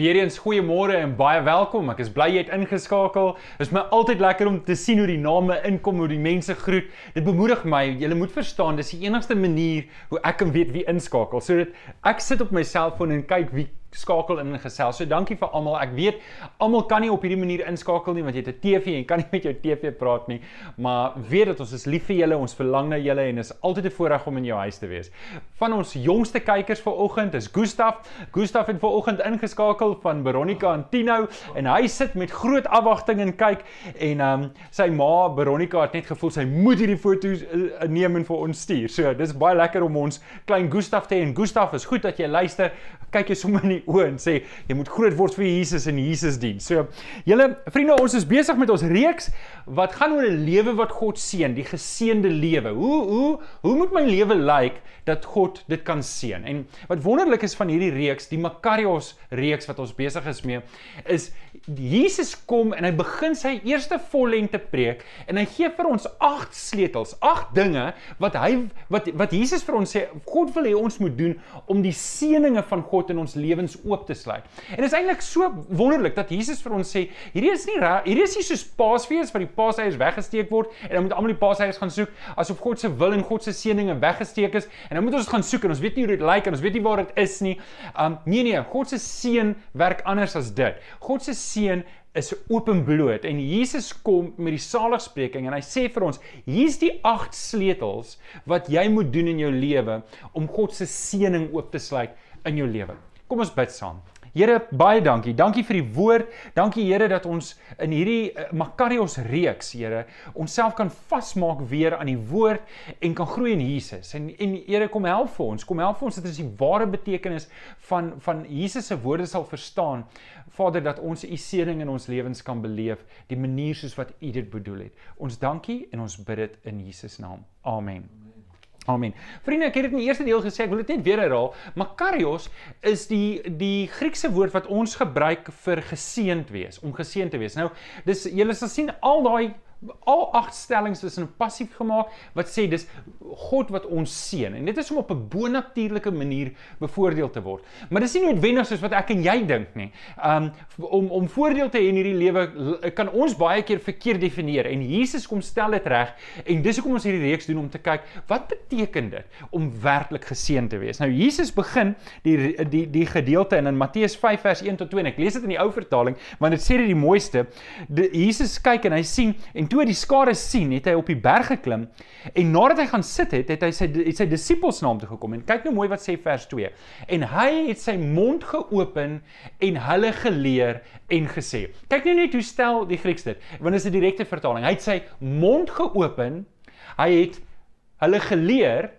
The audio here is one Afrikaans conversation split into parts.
Weereens goeiemôre en baie welkom. Ek is bly jy het ingeskakel. Dit is my altyd lekker om te sien hoe die name inkom, hoe die mense groet. Dit bemoedig my. Jy moet verstaan, dis die enigste manier hoe ek kan weet wie inskakel. Sodat ek sit op my selfoon en kyk wie skakel in en gesels. So dankie vir almal. Ek weet almal kan nie op hierdie manier inskakel nie want jy het 'n TV en kan nie met jou TV praat nie, maar weet dat ons is lief vir julle, ons verlang na julle en is altyd 'n voorreg om in jou huis te wees. Van ons jongste kykers vanoggend is Gustaf. Gustaf het vanoggend ingeskakel van Veronica en Tino en hy sit met groot afwagting en kyk en ehm um, sy ma Veronica het net gevoel sy moet hierdie foto's uh, neem en vir ons stuur. So dis baie lekker om ons klein Gustaf te hê en Gustaf is goed dat jy luister. Kyk jy sommer nie die oë en sê jy moet groot word vir Jesus en Jesus dien. So julle vriende, ons is besig met ons reeks wat gaan oor 'n lewe wat God seën, die geseënde lewe. Hoe hoe hoe moet my lewe lyk dat God dit kan seën? En wat wonderlik is van hierdie reeks, die Makarios reeks wat ons besig is mee, is Jesus kom en hy begin sy eerste vollengte preek en hy gee vir ons agt sleutels, agt dinge wat hy wat wat Jesus vir ons sê God wil hê ons moet doen om die seëninge van God in ons lewens oop te sluit. En dit is eintlik so wonderlik dat Jesus vir ons sê, hierdie is nie hierdie is nie soos Paasfees waar die paaseiers weggesteek word en dan moet almal die paaseiers gaan soek asof God se wil en God se seëninge weggesteek is en dan moet ons gaan soek en ons weet nie hoe dit lyk en ons weet nie waar dit is nie. Um nee nee, God se seën werk anders as dit. God se seën is openbloot en Jesus kom met die saligspreking en hy sê vir ons hier's die agt sleutels wat jy moet doen in jou lewe om God se seëning oop te sluit in jou lewe. Kom ons bid saam. Here, baie dankie. Dankie vir die woord. Dankie Here dat ons in hierdie uh, Makarios reeks, Here, onsself kan vasmaak weer aan die woord en kan groei in Jesus. En en Here, kom help vir ons. Kom help vir ons dat ons die ware betekenis van van Jesus se woorde sal verstaan. Vader, dat ons u seëning in ons lewens kan beleef, die manier soos wat u dit bedoel het. Ons dankie en ons bid dit in Jesus naam. Amen. Amen. Vriende, ek het dit in die eerste deel gesê, ek wil dit net weer herhaal. Makarios is die die Griekse woord wat ons gebruik vir geseënd wees, om geseënd te wees. Nou, dis julle sal sien al daai al agt stellings is in passief gemaak wat sê dis God wat ons seën en dit is om op 'n bonatuurlike manier bevoordeel te word. Maar dis nie noodwendig soos wat ek en jy dink nie. Um om om voordeel te hê in hierdie lewe kan ons baie keer verkeerd definieer en Jesus kom stel dit reg en dis hoekom ons hierdie reeks doen om te kyk wat beteken dit om werklik geseën te wees. Nou Jesus begin die die die gedeelte in in Matteus 5 vers 1 tot 2 en ek lees dit in die ou vertaling want dit sê dit die mooiste. Die, Jesus kyk en hy sien en toe hy die skare sien, het hy op die berg geklim en nadat hy gaan sit het, het hy sy het sy disippels na hom toe gekom en kyk nou mooi wat sê vers 2. En hy het sy mond geopen en hulle geleer en gesê. Kyk nou net hoe stel die Grieks dit, want dit is 'n direkte vertaling. Hy het sy mond geopen, hy het hulle geleer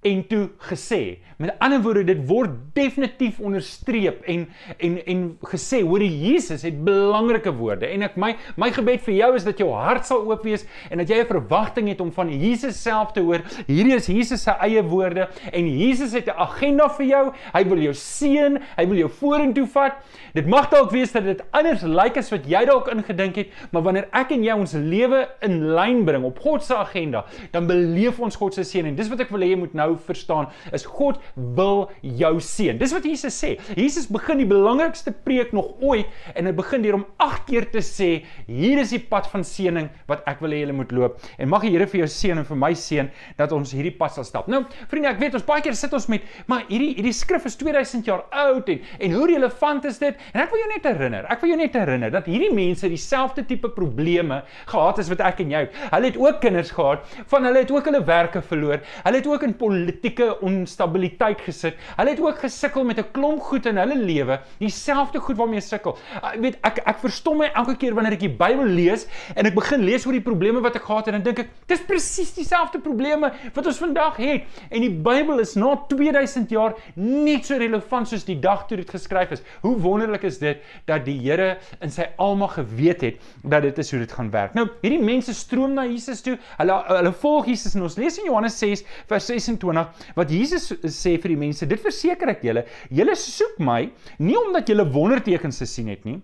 en toe gesê. Met ander woorde, dit word definitief onderstreep en en en gesê, hoor Jesus het belangrike woorde. En ek my my gebed vir jou is dat jou hart sal oop wees en dat jy 'n verwagting het om van Jesus self te hoor. Hierdie is Jesus se eie woorde en Jesus het 'n agenda vir jou. Hy wil jou seën, hy wil jou vorentoe vat. Dit mag dalk wees dat dit anders lyk as wat jy dalk ingedink het, maar wanneer ek en jy ons lewe in lyn bring op God se agenda, dan beleef ons God se seën en dis wat ek wil hê jy moet nou nou verstaan is God wil jou seën. Dis wat Jesus sê. Jesus begin die belangrikste preek nog ooit en hy begin deur om 8 keer te sê, hier is die pad van seëning wat ek wil hê julle moet loop. En mag die Here vir jou seën en vir my seën dat ons hierdie pad sal stap. Nou, vriende, ek weet ons baie keer sit ons met, maar hierdie hierdie skrif is 2000 jaar oud en en hoe relevant is dit? En ek wil jou net herinner, ek wil jou net herinner dat hierdie mense dieselfde tipe probleme gehad het as wat ek en jy. Hulle het ook kinders gehad, van hulle het ook hulle werke verloor. Hulle het ook in politieke onstabiliteit gesit. Hulle het ook gesukkel met 'n klomp goed in hulle lewe, dieselfde goed waarmee sukkel. Ek weet ek ek verstom my elke keer wanneer ek die Bybel lees en ek begin lees oor die probleme wat ek gehad het en dan dink ek, dis presies dieselfde probleme wat ons vandag het. En die Bybel is na 2000 jaar net so relevant soos die dag toe dit geskryf is. Hoe wonderlik is dit dat die Here in sy almag geweet het dat dit is hoe dit gaan werk. Nou, hierdie mense stroom na Jesus toe. Hulle hulle volg Jesus en ons lees in Johannes 6 vers 26 28 wat Jesus sê vir die mense, dit verseker ek julle, julle soek my nie omdat julle wondertekens gesien het nie,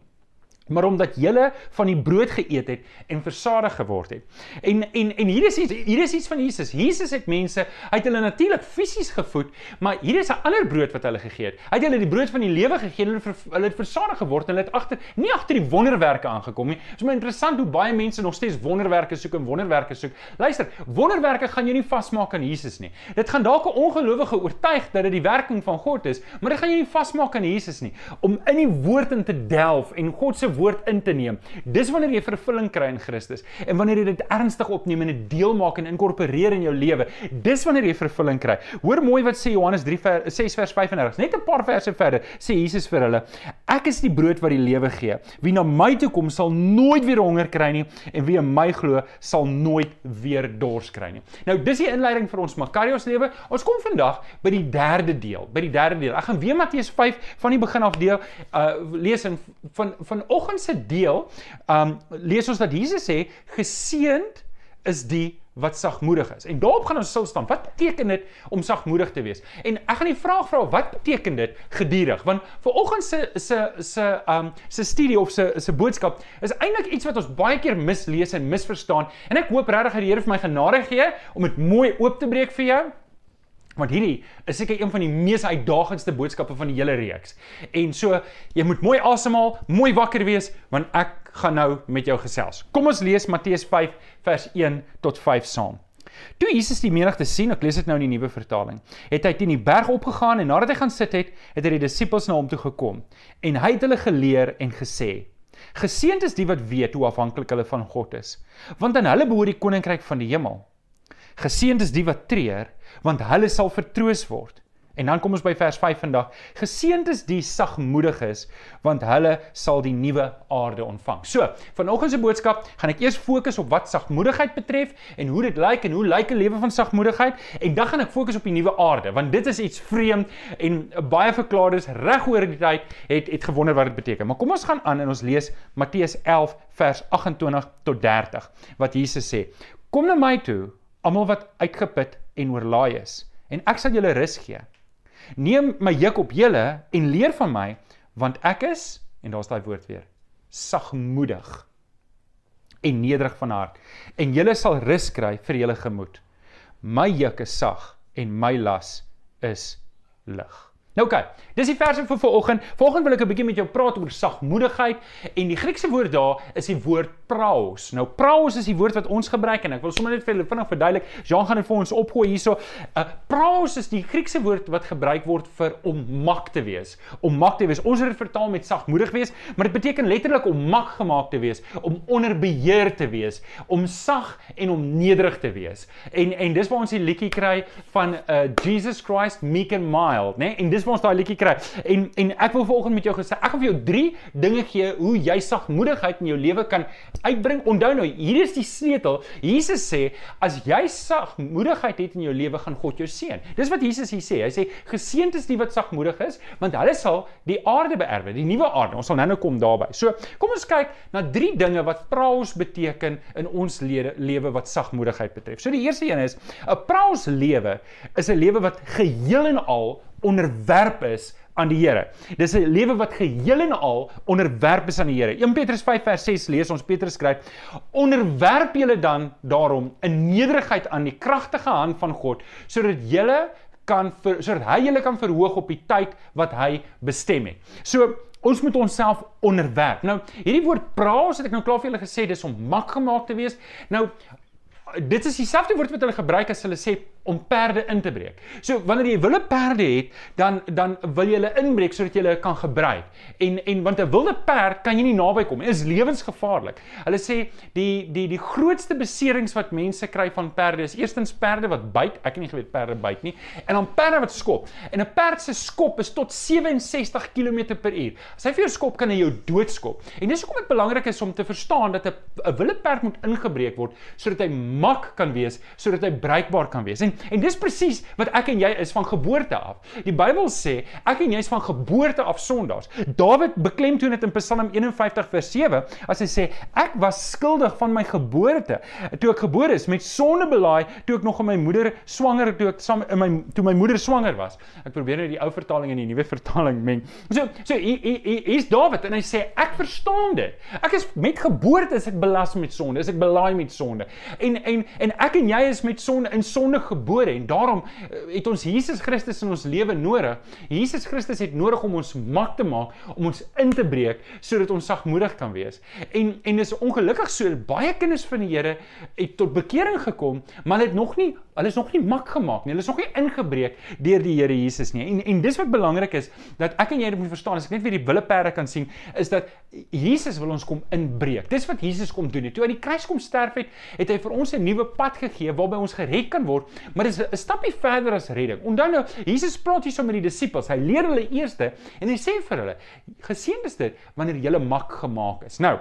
maar omdat julle van die brood geëet het en versadig geword het. En en en hier is iets hier is iets van Jesus. Jesus het mense uit hulle natuurlik fisies gevoed, maar hier is 'n ander brood wat hulle gegee het. Hy het hulle die brood van die lewe gegee en hulle hulle het versadig geword en hulle het agter nie agter die wonderwerke aangekom nie. Dit is maar interessant hoe baie mense nog steeds wonderwerke soek en wonderwerke soek. Luister, wonderwerke gaan jou nie vasmaak aan Jesus nie. Dit gaan dalk 'n ongelowige oortuig dat dit die werking van God is, maar dit gaan jou nie vasmaak aan Jesus nie. Om in die woord in te delf en God se woord in te neem. Dis wanneer jy vervulling kry in Christus en wanneer jy dit ernstig opneem en dit deel maak en inkorporeer in jou lewe. Dis wanneer jy vervulling kry. Hoor mooi wat sê Johannes 3 vers 6 vers 35. Net 'n paar verse verder sê Jesus vir hulle: Ek is die brood wat die lewe gee. Wie na my toe kom sal nooit weer honger kry nie en wie in my glo sal nooit weer dors kry nie. Nou dis die inleiding vir ons Makarios lewe. Ons kom vandag by die derde deel, by die derde deel. Ek gaan weer Matteus 5 van die begin af deel uh lees in van vanoggend se deel, um lees ons dat Jesus sê geseend is die wat sagmoedig is. En daarop gaan ons stil staan. Wat beteken dit om sagmoedig te wees? En ek gaan die vraag vra, wat beteken dit gedurig? Want vir oggend se se se um se studie of se se boodskap is eintlik iets wat ons baie keer mislees en misverstaan. En ek hoop regtig dat die Here vir my genade gee om dit mooi oop te breek vir jou Want hierdie is seker een van die mees uitdagendste boodskappe van die hele reeks. En so, jy moet mooi asemhaal, mooi wakker wees, want ek gaan nou met jou gesels. Kom ons lees Matteus 5 vers 1 tot 5 saam. Toe Jesus die menigte sien, ek lees dit nou in die nuwe vertaling, het hy teen die berg opgegaan en nadat hy gaan sit het, het hy die disippels na hom toe gekom en hy het hulle geleer en gesê: Geseënd is die wat weet hoe afhanklik hulle van God is, want aan hulle behoort die koninkryk van die hemel. Geseënd is die wat treur, want hulle sal vertroos word. En dan kom ons by vers 5 vandag. Geseënd is die sagmoediges, want hulle sal die nuwe aarde ontvang. So, vanoggend se boodskap gaan ek eers fokus op wat sagmoedigheid betref en hoe dit lyk en hoe lyk 'n lewe van sagmoedigheid en dan gaan ek fokus op die nuwe aarde, want dit is iets vreemd en baie verklaarders reg oor die tyd het het gewonder wat dit beteken. Maar kom ons gaan aan en ons lees Matteus 11 vers 28 tot 30 wat Jesus sê: Kom na my toe, almal wat uitgeput en oorlaai is, en ek sal julle rus gee. Neem my juk op julle en leer van my, want ek is en daar's daai woord weer, sagmoedig en nederig van hart, en julle sal rus kry vir julle gemoed. My juk is sag en my las is lig. Nou okay, dis die verse vir vanoggend. Vanoggend wil ek 'n bietjie met jou praat oor sagmoedigheid en die Griekse woord daar is die woord praos. Nou praos is die woord wat ons gebruik en ek wil sommer net vir julle vinnig verduidelik. Jean gaan dit vir ons opgooi hierso. 'n uh, Praos is die Griekse woord wat gebruik word vir om mak te wees. Om mak te wees. Ons het dit vertaal met sagmoedig wees, maar dit beteken letterlik om mak gemaak te wees, om onder beheer te wees, om sag en om nederig te wees. En en dis waar ons die liedjie kry van uh, Jesus Christ meek and mild, né? Nee? En dis waar ons daai liedjie kry. En en ek wil vanoggend met jou gesê, ek gaan vir jou 3 dinge gee hoe jy sagmoedigheid in jou lewe kan uitbring. Onthou nou, hier is die sleutel. Jesus sê, as jy sagmoedigheid het in jou lewe, gaan God jou seën. Dis wat Jesus hier sê. Hy sê, geseënd is die wat sagmoedig is, want hulle sal die aarde beerwe, die nuwe aarde. Ons sal nou-nou kom daarby. So, kom ons kyk na 3 dinge wat praos beteken in ons lewe wat sagmoedigheid betref. So die eerste een is 'n praos lewe is 'n lewe wat geheel en al onderwerp is aan die Here. Dis 'n lewe wat geheel en al onderwerp is aan die Here. 1 Petrus 5 vers 6 lees ons Petrus skryf: "Onderwerp julle dan daarom in nederigheid aan die kragtige hand van God, sodat julle kan vir, sodat hy julle kan verhoog op die tyd wat hy bestem het." So Ons moet onsself onderwerp. Nou, hierdie woord praos het ek nou klaar vir julle gesê, dis om mak gemaak te wees. Nou, dit is dieselfde woord wat hulle gebruik as hulle sê om perde in te breek. So wanneer jy wilde perde het, dan dan wil jy hulle inbreek sodat jy hulle kan gebruik. En en want 'n wilde perd kan jy nie naby kom nie. Is lewensgevaarlik. Hulle sê die die die grootste beserings wat mense kry van perde is eerstens perde wat byt. Ek het nie geweet perde byt nie. En dan perde wat skop. En 'n perd se skop is tot 67 km/h. As hy vir jou skop, kan hy jou doodskop. En dis hoekom dit belangrik is om te verstaan dat 'n 'n wilde perd moet ingebreek word sodat hy mak kan wees, sodat hy bruikbaar kan wees. En en dis presies wat ek en jy is van geboorte af. Die Bybel sê ek en jy is van geboorte af sondaars. Dawid beklemtoon dit in Psalm 51 vers 7 as hy sê ek was skuldig van my geboorte toe ek gebore is met sonde belaai toe ek nog in my moeder swanger toe ek saam in my toe my moeder swanger was. Ek probeer nou die ou vertaling en die nuwe vertaling meng. So so hier's Dawid en hy sê ek verstaan dit. Ek is met geboorte is ek belas met sonde, is ek belaai met sonde. En en en ek en jy is met sonde in sonde gebore en daarom eh, het ons Jesus Christus in ons lewe nodig. Jesus Christus het nodig om ons mak te maak, om ons in te breek sodat ons sagmoedig kan wees. En en dis ongelukkig so baie kinders van die Here het tot bekering gekom, maar hulle het nog nie hulle is nog nie mak gemaak nie. Hulle is nog nie ingebreek deur die Here Jesus nie. En en dis wat belangrik is dat ek en jy moet verstaan, as ek net weer die willeperde kan sien, is dat Jesus wil ons kom inbreek. Dis wat Jesus kom doen. Toe aan die kruis kom sterf het, het hy vir ons 'n nuwe pad gegee waarby ons gered kan word, maar dis 'n stapie verder as redding. Onthou nou, Jesus praat hier so met die disippels. Hy leer hulle eerste en hy sê vir hulle: "Geseënd is dit wanneer jy mak gemaak is." Nou,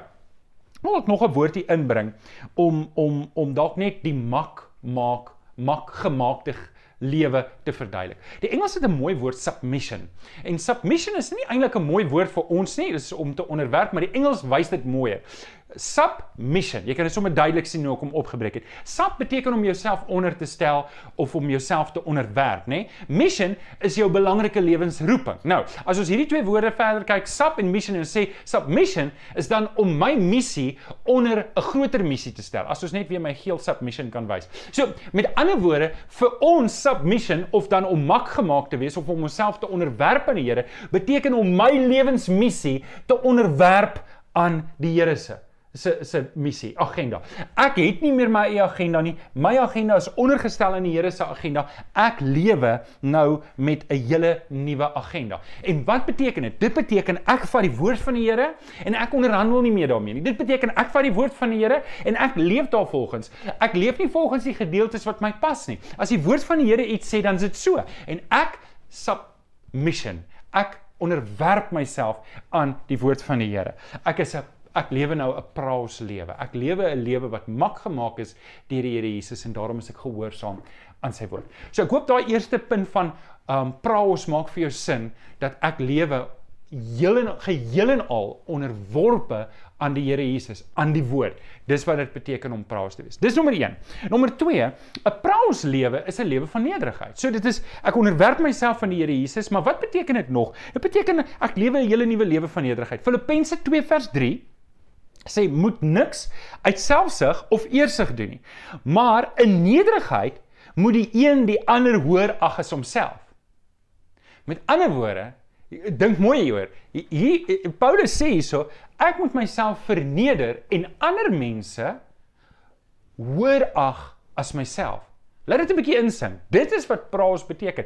wil ek nog 'n woordjie inbring om om om dalk net die mak maak mak gemaakte lewe te verduidelik. Die Engels het 'n mooi woord submission. En submission is nie eintlik 'n mooi woord vir ons nie, dit is om te onderwerp, maar die Engels wys dit mooier submission. Jy kan dit sommer duidelik sien hoe ek hom opgebreek het. Sub beteken om jouself onder te stel of om jouself te onderwerp, nê? Mission is jou belangrike lewensroeping. Nou, as ons hierdie twee woorde verder kyk, sub en mission en sê submission is dan om my missie onder 'n groter missie te stel. As ons net weer my geel submission kan wys. So, met ander woorde, vir ons submission of dan om mak gemaak te wees of om onsself te onderwerp aan die Here, beteken om my lewensmissie te onderwerp aan die Here se se se missie, agenda. Ek het nie meer my eie agenda nie. My agenda is ondergestel aan die Here se agenda. Ek lewe nou met 'n hele nuwe agenda. En wat beteken dit? Dit beteken ek vat die woord van die Here en ek onderhandel nie meer daarmee nie. Dit beteken ek vat die woord van die Here en ek leef daarvolgens. Ek leef nie volgens die gedeeltes wat my pas nie. As die woord van die Here iets sê, dan is dit so. En ek submission. Ek onderwerp myself aan die woord van die Here. Ek is 'n ek lewe nou 'n praos lewe. Ek lewe 'n lewe wat mak gemaak is deur die Here Jesus en daarom is ek gehoorsaam aan sy woord. So ek hoop daai eerste punt van um praos maak vir jou sin dat ek lewe heel en geheel en al onderworpe aan die Here Jesus, aan die woord. Dis wat dit beteken om praos te wees. Dis nommer 1. Nommer 2, 'n praos lewe is 'n lewe van nederigheid. So dit is ek onderwerp myself aan die Here Jesus, maar wat beteken dit nog? Dit beteken ek lewe 'n hele nuwe lewe van nederigheid. Filippense 2 vers 3 sê moet niks uit selfsug of eersug doen nie. Maar in nederigheid moet die een die ander hoor ag as homself. Met ander woorde, dink mooi hieroor. Hier Paulus sê hierso, ek moet myself verneder en ander mense hoor ag as myself. Laat dit 'n bietjie insink. Dit is wat praos beteken.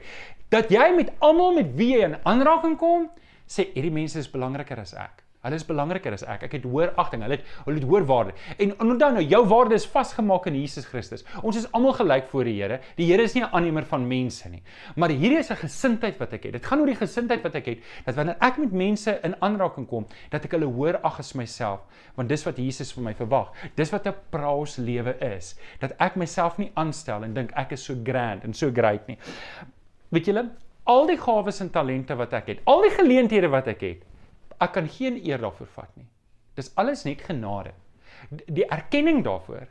Dat jy met almal met wie jy in aanraking kom, sê hierdie mense is belangriker as ek. Hulle is belangriker as ek. Ek het hoër agting. Hulle het hulle het hoër waarde. En onthou nou, jou waarde is vasgemaak in Jesus Christus. Ons is almal gelyk voor die Here. Die Here is nie 'n aannemer van mense nie. Maar hierdie is 'n gesindheid wat ek het. Dit gaan oor die gesindheid wat ek het dat wanneer ek met mense in aanraking kom, dat ek hulle hoër ag as myself, want dis wat Jesus vir my verwag. Dis wat 'n praus lewe is. Dat ek myself nie aanstel en dink ek is so grand en so great nie. Weet julle, al die gawes en talente wat ek het, al die geleenthede wat ek het, ek kan geen eer daarvoor vat nie. Dis alles net genade. Die erkenning daarvoor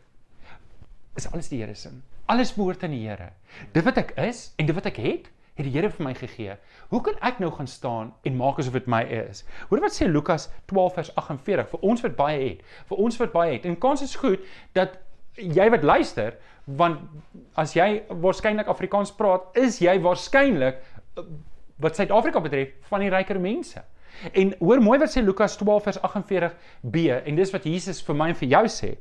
is alles die Here se. Alles behoort aan die Here. Dit wat ek is en dit wat ek het, het die Here vir my gegee. Hoe kan ek nou gaan staan en maak asof dit my is? Hoor wat sê Lukas 12 vers 48 vir ons wat baie het. Vir ons wat baie het. En kans is goed dat jy wat luister, want as jy waarskynlik Afrikaans praat, is jy waarskynlik wat Suid-Afrika betref van die ryker mense. En hoor mooi wat sê Lukas 12 vers 48b en dis wat Jesus vir my en vir jou sê.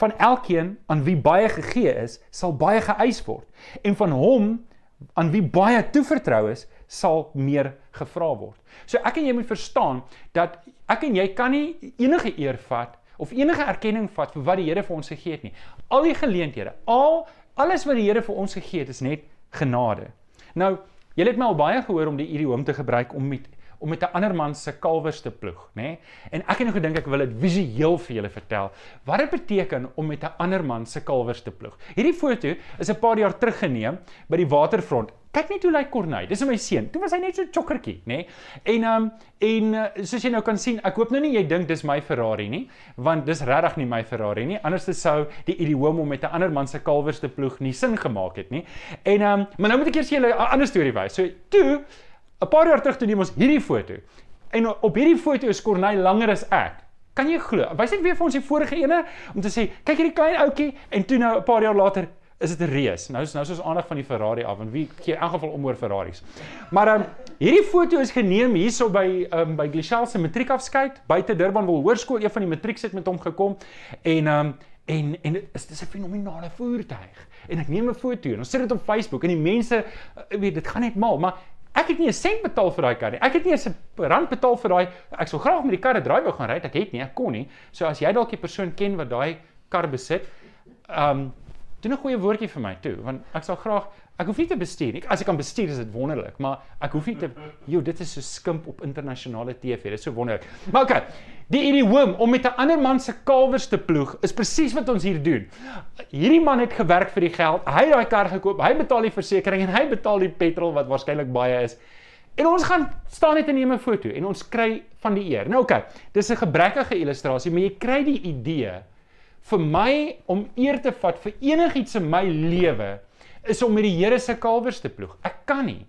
Van elkeen aan wie baie gegee is, sal baie geëis word. En van hom aan wie baie toevertrou is, sal meer gevra word. So ek en jy moet verstaan dat ek en jy kan nie enige eer vat of enige erkenning vat vir wat die Here vir ons gegee het nie. Al die geleenthede, al alles wat die Here vir ons gegee het, is net genade. Nou, jy het my al baie gehoor om die idioom te gebruik om met om met 'n ander man se kalwers te ploeg, nê? Nee? En ek het nou gedink ek wil dit visueel vir julle vertel. Wat dit beteken om met 'n ander man se kalwers te ploeg. Hierdie foto is 'n paar jaar terug geneem by die waterfront Kyk net hoe lyk Corneille. Dis my seun. Toe was hy net so chokkertjie, nê? Nee? En um en uh, soos jy nou kan sien, ek hoop nou nie jy dink dis my Ferrari nie, want dis regtig nie my Ferrari nie. Anders sou die idioom om met 'n ander man se kalwers te ploeg nie sin gemaak het nie. En um maar nou moet ek eers julle 'n ander storie wys. So toe 'n paar jaar terug toe neem ons hierdie foto. En op hierdie foto is Corneille langer as ek. Kan jy glo? Wys net weer vir ons die vorige ene om te sê, kyk hierdie klein ouetjie en toe nou 'n paar jaar later is dit 'n reus. Nou is nou soos aandag van die Ferrari af en wie gee in elk geval om oor Ferraris. Maar ehm um, hierdie foto is geneem hierso by ehm um, by Glishal se matriekafskeid buite Durban wil hoërskool een van die matrieks het met hom gekom en ehm um, en en dit is 'n fenominale voertuig. En ek neem 'n foto en ons sit dit op Facebook en die mense uh, weet dit gaan net mal, maar ek het nie 'n sent betaal vir daai kar nie. Ek het nie eens 'n rand betaal vir daai ek sou graag met die kar dryf wou gaan ry, ek het nie, ek kon nie. So as jy dalk 'n persoon ken wat daai kar besit, ehm um, doen 'n goeie woordjie vir my toe want ek sal graag ek hoef nie te bestuur nie. As ek kan bestuur is dit wonderlik, maar ek hoef nie te joh, dit is so skimp op internasionale TV. Dit is so wonderlik. Maar okay. Die idioom om met 'n ander man se kalwers te ploeg is presies wat ons hier doen. Hierdie man het gewerk vir die geld. Hy het daai kar gekoop. Hy betaal die versekerings en hy betaal die petrol wat waarskynlik baie is. En ons gaan staan net en neem 'n foto en ons kry van die eer. Nou oké, okay, dis 'n gebrekkige illustrasie, maar jy kry die idee vir my om eer te vat vir enigiets in my lewe is om met die Here se kalwers te ploeg. Ek kan nie.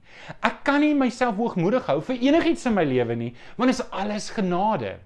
Ek kan nie myself hoogmoedig hou vir enigiets in my lewe nie, want dit is alles genade.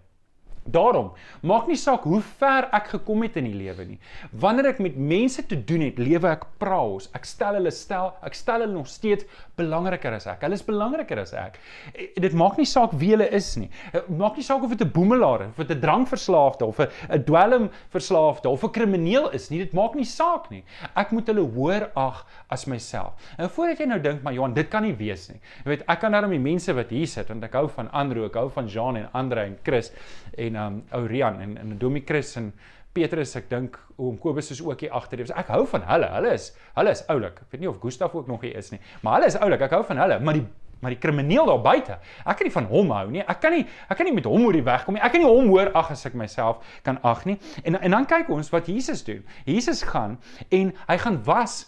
Daarom, maak nie saak hoe ver ek gekom het in die lewe nie. Wanneer ek met mense te doen het, lewe ek praos. Ek stel hulle stel, ek stel hulle nog steeds belangriker as ek. Hulle is belangriker as ek. Eh, dit maak nie saak wie hulle is nie. Eh, maak nie saak of dit 'n boemelaar of dit 'n drankverslaafde of 'n dwelmverslaafde of 'n krimineel is nie. Dit maak nie saak nie. Ek moet hulle hoor ag as myself. En voordat jy nou dink, maar Johan, dit kan nie wees nie. Jy weet, ek kan daarom die mense wat hier sit want ek hou van Andrew, ek hou van Jean en Andre en Chris en um ou Rian en en Domie Chris en Petrus, ek dink oom Kobus is ook hier agter. Ek hou van hulle. Hulle is hulle is oulik. Ek weet nie of Gustaf ook nog hier is nie, maar hulle is oulik. Ek hou van hulle, maar die maar die krimineel daar buite. Ek kan nie van hom hou nie. Ek kan nie ek kan nie met hom oor die weg kom nie. Ek kan nie hom hoor ag as ek myself kan ag nie. En en dan kyk ons wat Jesus doen. Jesus gaan en hy gaan was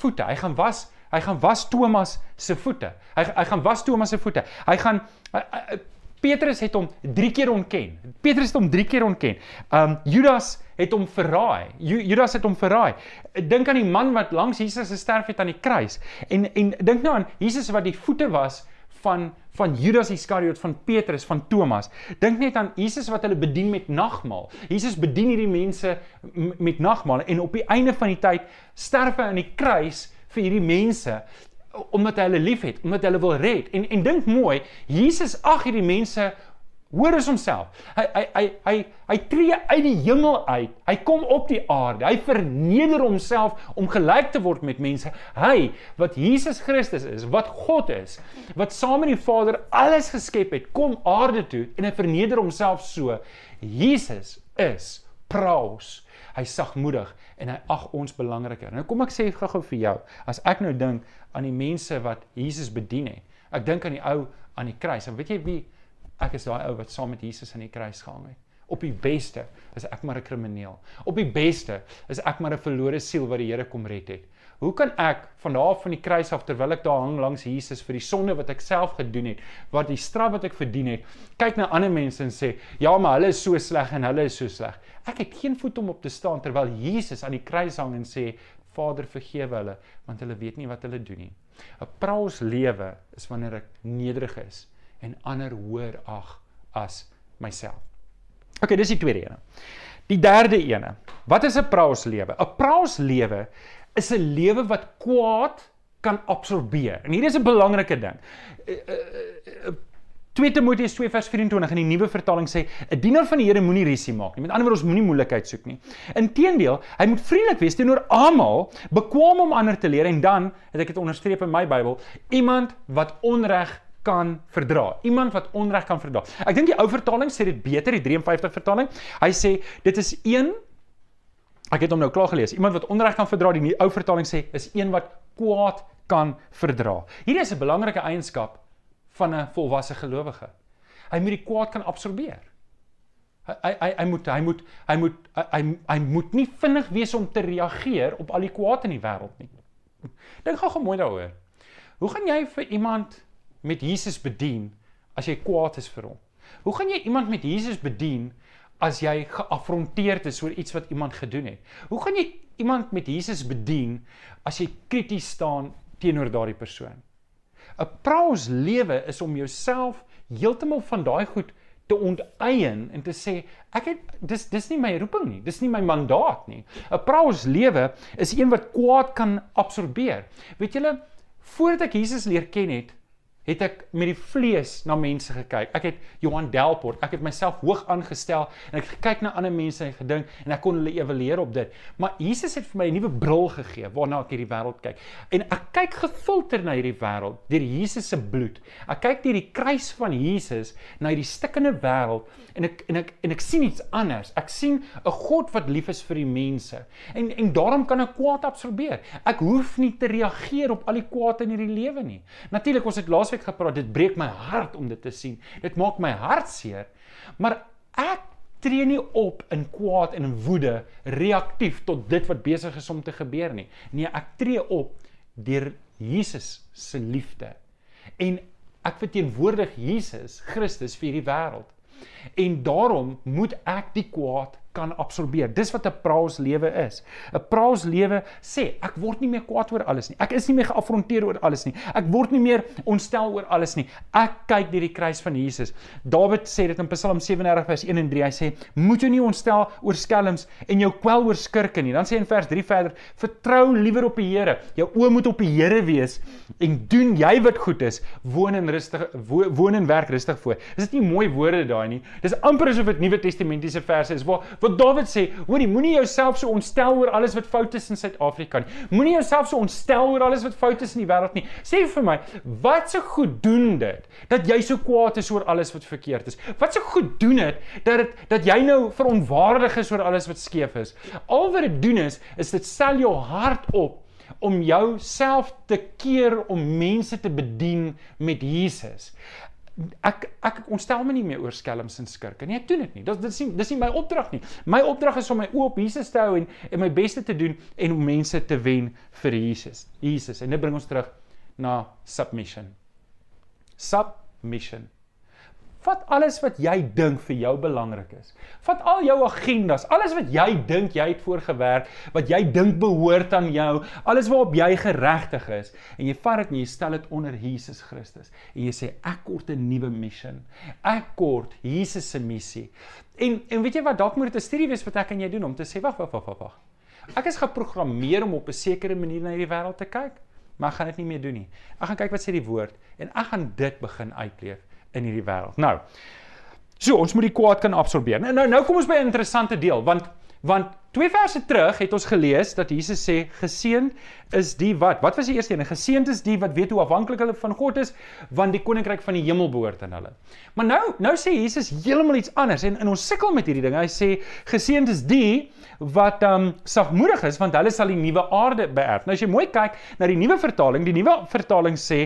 voete. Hy gaan was hy gaan was Thomas se voete. Hy hy gaan was Thomas se voete. Hy gaan hy, hy, Petrus het hom 3 keer ontken. Petrus het hom 3 keer ontken. Um Judas het hom verraai. Judas het hom verraai. Dink aan die man wat langs Jesus gesterf het aan die kruis. En en dink nou aan Jesus wat die voete was van van Judas Iskariot, van Petrus, van Thomas. Dink net aan Jesus wat hulle bedien met nagmaal. Jesus bedien hierdie mense met nagmaal en op die einde van die tyd sterf hy aan die kruis vir hierdie mense omdat hy hulle liefhet, omdat hy hulle wil red. En en dink mooi, Jesus ag hierdie mense hoor as homself. Hy hy hy hy hy tree uit die hemel uit. Hy kom op die aarde. Hy verneder homself om gelyk te word met mense. Hy wat Jesus Christus is, wat God is, wat saam met die Vader alles geskep het, kom aarde toe en hy verneder homself so. Jesus is praus. Hy sagmoedig en hy ag ons belangriker. Nou kom ek sê gou-gou vir jou, as ek nou dink aan die mense wat Jesus bedien het. Ek dink aan die ou aan die kruis. En weet jy wie ek is daai ou wat saam met Jesus aan die kruis gehang het. Op die beste is ek maar 'n krimineel. Op die beste is ek maar 'n verlore siel wat die Here kom red het. Hoe kan ek van daar van die kruis af terwyl ek daar hang langs Jesus vir die sonde wat ek self gedoen het, wat die straf wat ek verdien het, kyk na ander mense en sê, "Ja, maar hulle is so sleg en hulle is so sleg." Ek het geen voet om op te staan terwyl Jesus aan die kruis hang en sê, "Vader, vergewe hulle, want hulle weet nie wat hulle doen nie." 'n Praus lewe is wanneer ek nederig is en ander hoor ag as myself. OK, dis die tweede een. Die derde een. Wat is 'n praus lewe? 'n Praus lewe is 'n lewe wat kwaad kan absorbeer. En hier is 'n belangrike ding. 2 Timoteus 2 vers 24 in die nuwe vertaling sê 'n dienaar van die Here moenie risie maak nie. Met ander woorde ons moenie moeilikheid soek nie. Inteendeel, hy moet vriendelik wees teenoor almal, bekwam om ander te leer en dan, het ek dit onderstreep in my Bybel, iemand wat onreg kan verdra. Iemand wat onreg kan verdra. Ek dink die ou vertaling sê dit beter, die 53 vertaling. Hy sê dit is een Ek het hom nou klaar gelees. Iemand wat onreg kan verdra, die ou vertaling sê, is een wat kwaad kan verdra. Hierdie is 'n belangrike eienskap van 'n volwasse gelowige. Hy moet die kwaad kan absorbeer. Hy hy hy moet hy moet hy moet hy hy, hy moet nie vinnig wees om te reageer op al die kwaad in die wêreld nie. Dink gou mooi daaroor. Hoe gaan jy vir iemand met Jesus bedien as jy kwaad is vir hom? Hoe gaan jy iemand met Jesus bedien as jy geafronteerd is oor iets wat iemand gedoen het? Hoe gaan jy iemand met Jesus bedien as jy krities staan teenoor daardie persoon? 'n Praus lewe is om jouself heeltemal van daai goed te onteien en te sê ek het dis dis nie my roeping nie dis nie my mandaat nie 'n praus lewe is een wat kwaad kan absorbeer weet julle voordat ek Jesus leer ken het het ek met die vlees na mense gekyk. Ek het Johan Delport, ek het myself hoog aangestel en ek gekyk na ander mense en gedink en ek kon hulle evalueer op dit. Maar Jesus het vir my 'n nuwe bril gegee waarna ek hierdie wêreld kyk. En ek kyk gefilter na hierdie wêreld deur Jesus se bloed. Ek kyk deur die kruis van Jesus na hierdie stikkende wêreld en ek en ek en ek sien iets anders. Ek sien 'n God wat lief is vir die mense. En en daarom kan ek kwaad absorbeer. Ek hoef nie te reageer op al die kwaad in hierdie lewe nie. Natuurlik ons het laas laasweek gepraat, dit breek my hart om dit te sien. Dit maak my hart seer. Maar ek tree nie op in kwaad en in woede reaktief tot dit wat besig is om te gebeur nie. Nee, ek tree op deur Jesus se liefde. En ek verteenwoordig Jesus Christus vir hierdie wêreld. En daarom moet ek die kwaad kan absorbeer. Dis wat 'n praals lewe is. 'n Praals lewe sê ek word nie meer kwaad oor alles nie. Ek is nie meer geafronteer oor alles nie. Ek word nie meer ontstel oor alles nie. Ek kyk deur die kruis van Jesus. Dawid sê dit in Psalm 37 vers 1 en 3. Hy sê: "Moet jou nie ontstel oor skelms en jou kwel oor skurke nie." Dan sê hy in vers 3 verder: "Vertrou liewer op die Here. Jou oë moet op die Here wees en doen jy wat goed is. Woon in rustig woon en werk rustig voor." Is dit nie mooi woorde daai nie? Dis amper asof dit Nuwe Testamentiese verse is waar Wat Dawid sê, hoorie, moenie jouself so ontstel oor alles wat fout is in Suid-Afrika nie. Moenie jouself so ontstel oor alles wat fout is in die wêreld nie. Sê vir my, wat se goed doen dit dat jy so kwaad is oor alles wat verkeerd is? Wat se goed doen dit dat dit dat jy nou veronwaardig is oor alles wat skeef is? Al wat dit doen is, is dit stel jou hart op om jouself te keer om mense te bedien met Jesus ek ek ontstel my nie meer oor skelms en skurke nie. Ek doen dit nie. Dis dis nie dis nie my opdrag nie. My opdrag is om my oë op Jesus te hou en en my beste te doen en om mense te wen vir Jesus. Jesus. En dit bring ons terug na submission. Submission. Vat alles wat jy dink vir jou belangrik is. Vat al jou agendas, alles wat jy dink jy het voorgewerk, wat jy dink behoort aan jou, alles waarop jy geregtig is, en jy vat dit en jy stel dit onder Jesus Christus. En jy sê ek kort 'n nuwe mission. Ek kort Jesus se missie. En en weet jy wat dalk moet dit 'n studie wees wat ek en jy doen om te sê wag wag wag wag. Ek is geprogrammeer om op 'n sekere manier na hierdie wêreld te kyk, maar ek gaan dit nie meer doen nie. Ek gaan kyk wat sê die woord en ek gaan dit begin uitleef in hierdie wêreld. Nou. So, ons moet die kwaad kan absorbeer. Nou nou, nou kom ons by 'n interessante deel want want twee verse terug het ons gelees dat Jesus sê geseënd is die wat. Wat was die eerste een? Geseënd is die wat weet hoe afhanklik hulle van God is want die koninkryk van die hemel behoort aan hulle. Maar nou nou sê Jesus heeltemal iets anders en in ons sukkel met hierdie ding. Hy sê geseënd is die wat um sagmoedig is want hulle sal die nuwe aarde beerf. Nou as jy mooi kyk na die nuwe vertaling, die nuwe vertaling sê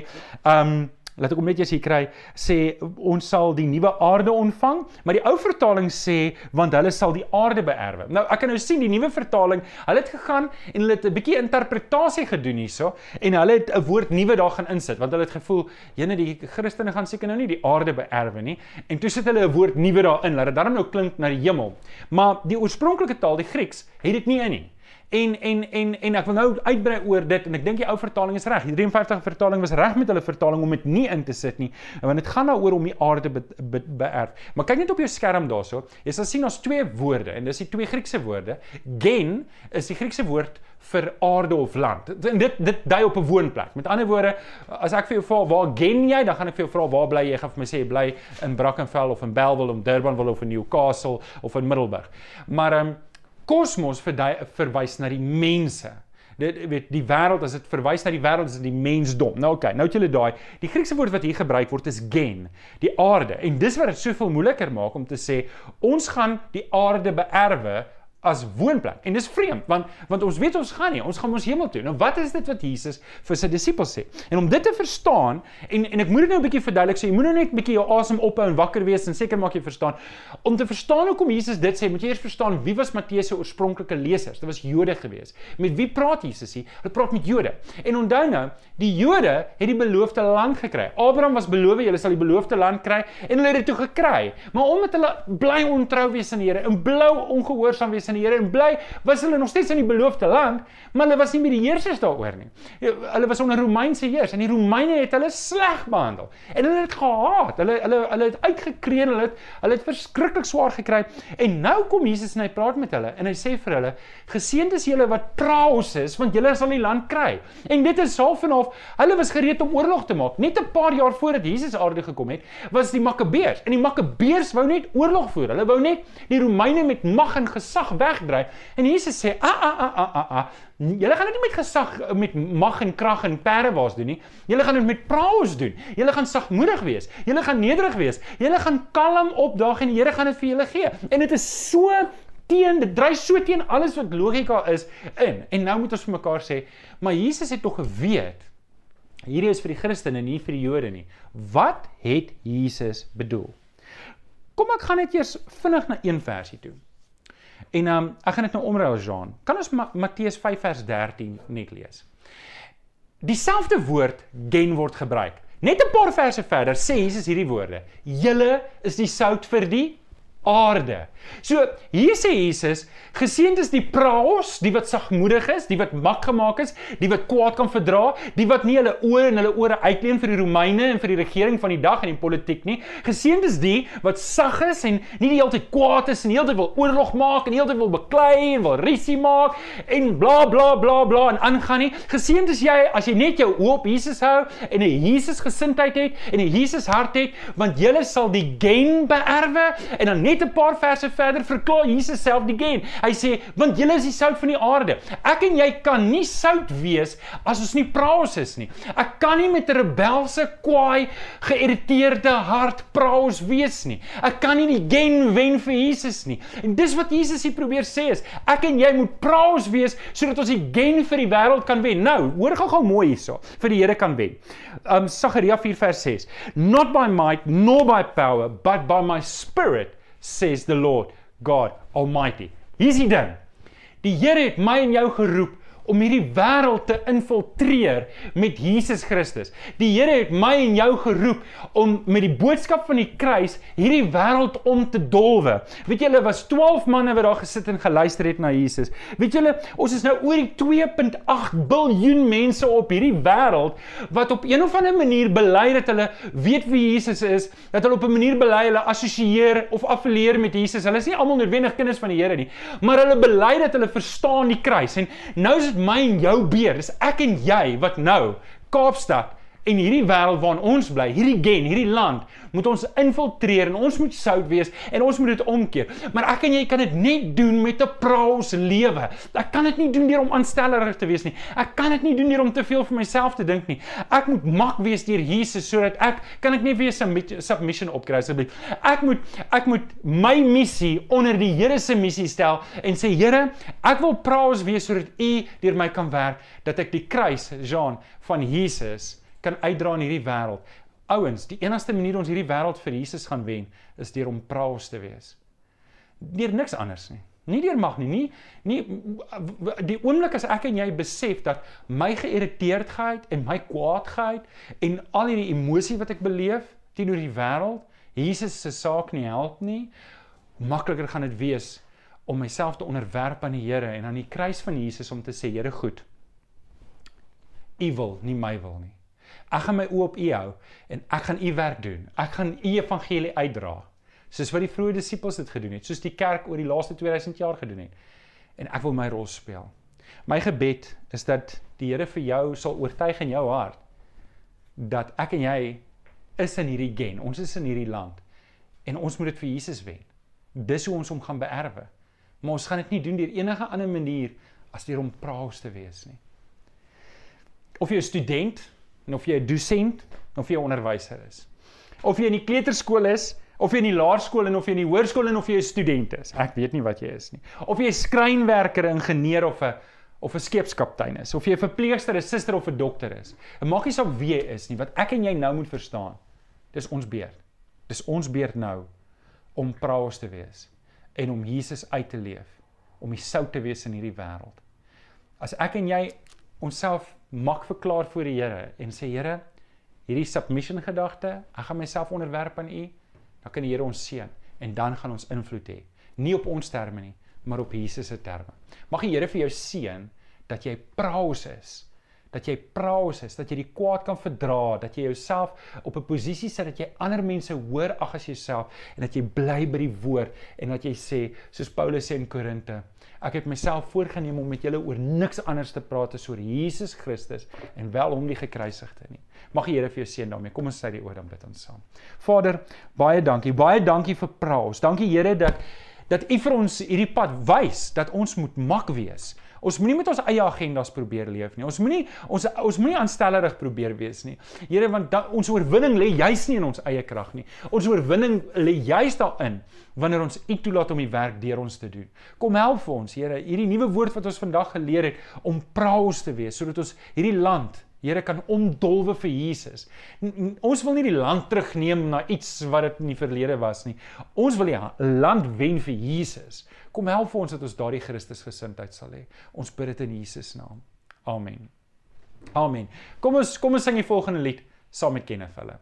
um laat ek hom net eers hier kry, sê ons sal die nuwe aarde ontvang, maar die ou vertaling sê want hulle sal die aarde beerwe. Nou ek kan nou sien die nuwe vertaling, hulle het gegaan en hulle het 'n bietjie interpretasie gedoen hierso en hulle het 'n woord nuwe daar gaan insit want hulle het gevoel jene die Christene gaan seker nou nie die aarde beerwe nie en toe sit hulle 'n woord nuwe daarin laat dit dan nou klink na die hemel. Maar die oorspronklike taal, die Grieks, het dit nie in nie. En en en en ek wil nou uitbrei oor dit en ek dink die ou vertaling is reg. Die 53 vertaling was reg met hulle vertaling om dit nie in te sit nie. Want dit gaan daaroor om die aarde be, be, beerf. Maar kyk net op jou skerm daarso. Jy sal sien ons twee woorde en dis die twee Griekse woorde. Gen is die Griekse woord vir aarde of land. En dit dit dui op 'n woonplek. Met ander woorde, as ek vir jou vra waar gen jy, dan gaan ek vir jou vra waar bly? Jy gaan vir my sê jy bly in Brackenfell of in Bellville of Durbanville of in Newcastle of in Middelburg. Maar ehm um, kosmos verwys na die mense. Dit weet die wêreld as dit verwys na die wêreld is dit die mensdom. Nou oké, okay, nou het julle daai. Die Griekse woord wat hier gebruik word is gen, die aarde. En dis wat dit soveel moeiliker maak om te sê ons gaan die aarde beerwe as woonplek. En dis vreemd want want ons weet ons gaan nie, ons gaan ons hemel toe. Nou wat is dit wat Jesus vir sy disippels sê? En om dit te verstaan en en ek moet dit nou 'n bietjie verduidelik, so jy moet nou net 'n bietjie jou asem ophou en wakker wees en seker maak jy verstaan. Om te verstaan hoekom Jesus dit sê, moet jy eers verstaan wie was Matteus se oorspronklike lesers? Dit was Jode gewees. Met wie praat Jesus hier? Hy praat met Jode. En onthou nou, die Jode het die beloofde land gekry. Abraham was beloof jy sal die beloofde land kry en hulle het dit toe gekry. Maar omdat hulle bly ontrou wees aan die Here en blou ongehoorsaam wees aan die Here en bly was hulle nog steeds in die beloofde land, maar hulle was nie meer die heersers daaroor nie. Ja, hulle was onder Romeinse heers en die Romeine het hulle sleg behandel. En hulle het gehaat. Hulle hulle hulle het uitgekreun, hulle het hulle het verskriklik swaar gekry. En nou kom Jesus en hy praat met hulle en hy sê vir hulle: "Geseënd is julle wat praos is, want julle sal die land kry." En dit is half en half. Hulle was gereed om oorlog te maak. Net 'n paar jaar voordat Jesus aarde gekom het, was die Makkabeërs. En die Makkabeërs wou net oorlog voer. Hulle wou net die Romeine met mag en gesag wegdryf. En Jesus sê: "A a a a a a. Julle gaan dit nie met gesag met mag en krag en perdewaas doen nie. Julle gaan dit met praos doen. Julle gaan sagmoedig wees. Julle gaan nederig wees. Julle gaan kalm opdaag en die Here gaan dit vir julle gee." En dit is so teen dit dryf so teen alles wat logika is in. En nou moet ons vir mekaar sê, maar Jesus het tog geweet hierdie is vir die Christene nie vir die Jode nie. Wat het Jesus bedoel? Kom ek gaan net eers vinnig na een versie toe. En ehm um, ek gaan dit nou omruil Jean. Kan ons Ma Matteus 5 vers 13 net lees? Dieselfde woord gen word gebruik. Net 'n paar verse verder sê Jesus hierdie woorde: "Julle is die sout vir die aarde." So, hier sê Jesus, geseënd is die praos, die wat sagmoedig is, die wat mak gemaak is, die wat kwaad kan verdra, die wat nie hulle oë en hulle ore uitleen vir die Romeine en vir die regering van die dag en die politiek nie. Geseënd is die wat sag is en nie die hele tyd kwaad is en die hele tyd wil oorlog maak en die hele tyd wil beklei en wil risie maak en bla bla bla bla en aangaan nie. Geseënd is jy as jy net jou oë op Jesus hou en 'n Jesus gesindheid het en 'n Jesus hart het, want jy sal die gain beerwe en dan net 'n paar verse verder verklaar Jesus self die gain. Hy sê, want julle is die sout van die aarde. Ek en jy kan nie sout wees as ons nie praos is nie. Ek kan nie met 'n rebelse, kwaai, geïrriteerde hart praos wees nie. Ek kan nie die gain wen vir Jesus nie. En dis wat Jesus hier probeer sê is, ek en jy moet praos wees sodat ons die gain vir die wêreld kan wen. Nou, hoor gou-gou mooi hierso, vir die Here kan wen. Um Sagaria 4 vers 6. Not by might nor by power, but by my spirit says the Lord God Almighty. Hier's die ding. Die Here het my en jou geroep om hierdie wêreld te infiltreer met Jesus Christus. Die Here het my en jou geroep om met die boodskap van die kruis hierdie wêreld om te dolwe. Weet julle was 12 manne wat daar gesit en geluister het na Jesus. Weet julle, ons is nou oor die 2.8 biljoen mense op hierdie wêreld wat op een of ander manier bely dat hulle weet wie Jesus is, dat hulle op 'n manier bely hulle assosieer of affilieer met Jesus. Hulle is nie almal noodwendig kinders van die Here nie, maar hulle bely dat hulle verstaan die kruis. En nou is dit my en jou beer. Dis ek en jy wat nou Kaapstad en hierdie wêreld waarin ons bly, hierdie gen, hierdie land, moet ons infiltreer en ons moet sout wees en ons moet dit omkeer. Maar ek en jy kan dit net doen met 'n praos lewe. Ek kan dit nie doen deur om aanstellerig te wees nie. Ek kan dit nie doen deur om te veel vir myself te dink nie. Ek moet mak wees deur Jesus sodat ek kan ek nie weer submission opkry asseblief. Ek moet ek moet my missie onder die Here se missie stel en sê Here, ek wil praos wees sodat U deur my kan werk dat ek die kruis, Jean, van Jesus kan uitdra in hierdie wêreld. Ouens, die enigste manier ons hierdie wêreld vir Jesus gaan wen, is deur om praos te wees. Deur niks anders nie. Nie deur mag nie, nie nie die oomblik as ek en jy besef dat my geïrriteerdheid en my kwaadheid en al hierdie emosie wat ek beleef teenoor die wêreld, Jesus se saak nie help nie, makliker gaan dit wees om myself te onderwerp aan die Here en aan die kruis van Jesus om te sê, Here goed. U wil, nie my wil nie. Ek gaan my oë op U hou en ek gaan U werk doen. Ek gaan U evangelie uitdra. Soos wat die vroeë disippels dit gedoen het, soos die kerk oor die laaste 2000 jaar gedoen het. En ek wil my rol speel. My gebed is dat die Here vir jou sal oortuig in jou hart dat ek en jy is in hierdie gen. Ons is in hierdie land en ons moet dit vir Jesus wen. Dis hoe ons hom gaan beerwe. Maar ons gaan dit nie doen deur enige ander manier as deur om praos te wees nie. Of jy 'n student en of jy 'n dosent of jy 'n onderwyser is. Of jy in die kleuterskool is Of jy in die laerskool en of jy in die hoërskool en of jy 'n student is. Ek weet nie wat jy is nie. Of jy 'n skrynwerker, ingenieur of 'n of 'n skeepskaptein is, of jy 'n verpleegster, 'n suster of 'n dokter is. Dit maak nie saak wie jy is nie. Wat ek en jy nou moet verstaan, dis ons beurt. Dis ons beurt nou om praos te wees en om Jesus uit te leef, om die sout te wees in hierdie wêreld. As ek en jy onsself mag verklaar voor die Here en sê Here, hierdie submission gedagte, ek gaan myself onderwerp aan U, dan kan die Here ons seën en dan gaan ons invloed hê. Nie op ons terme nie, maar op Jesus se terme. Mag die Here vir jou seën dat jy praos is. Dat jy praos is, dat jy die kwaad kan verdra, dat jy jouself op 'n posisie sit dat jy ander mense hoor ag as jouself en dat jy bly by die woord en dat jy sê soos Paulus sê in Korinte, ek het myself voorgenem om met julle oor niks anders te praat as oor Jesus Christus en wel hom die gekruisigde nie. Mag die Here vir jou seën daarmee. Kom ons sê die oor dan bid ons saam. Vader, baie dankie. Baie dankie vir praos. Dankie Here dat dat U vir ons hierdie pad wys dat ons moet mak wees. Ons moenie met ons eie agendas probeer leef nie. Ons moenie ons ons moenie aanstellerig probeer wees nie. Here, want da, ons oorwinning lê juis nie in ons eie krag nie. Ons oorwinning lê juis daarin wanneer ons U toelaat om die werk deur ons te doen. Kom help vir ons, Here, hierdie nuwe woord wat ons vandag geleer het om praos te wees sodat ons hierdie land Here kan omdolwe vir Jesus. Ons wil nie die land terugneem na iets wat dit in die verlede was nie. Ons wil die land wen vir Jesus. Kom help vir ons dat ons daardie Christusgesindheid sal hê. Ons bid dit in Jesus naam. Amen. Amen. Kom ons kom ons sing die volgende lied saam met Kenneth hulle.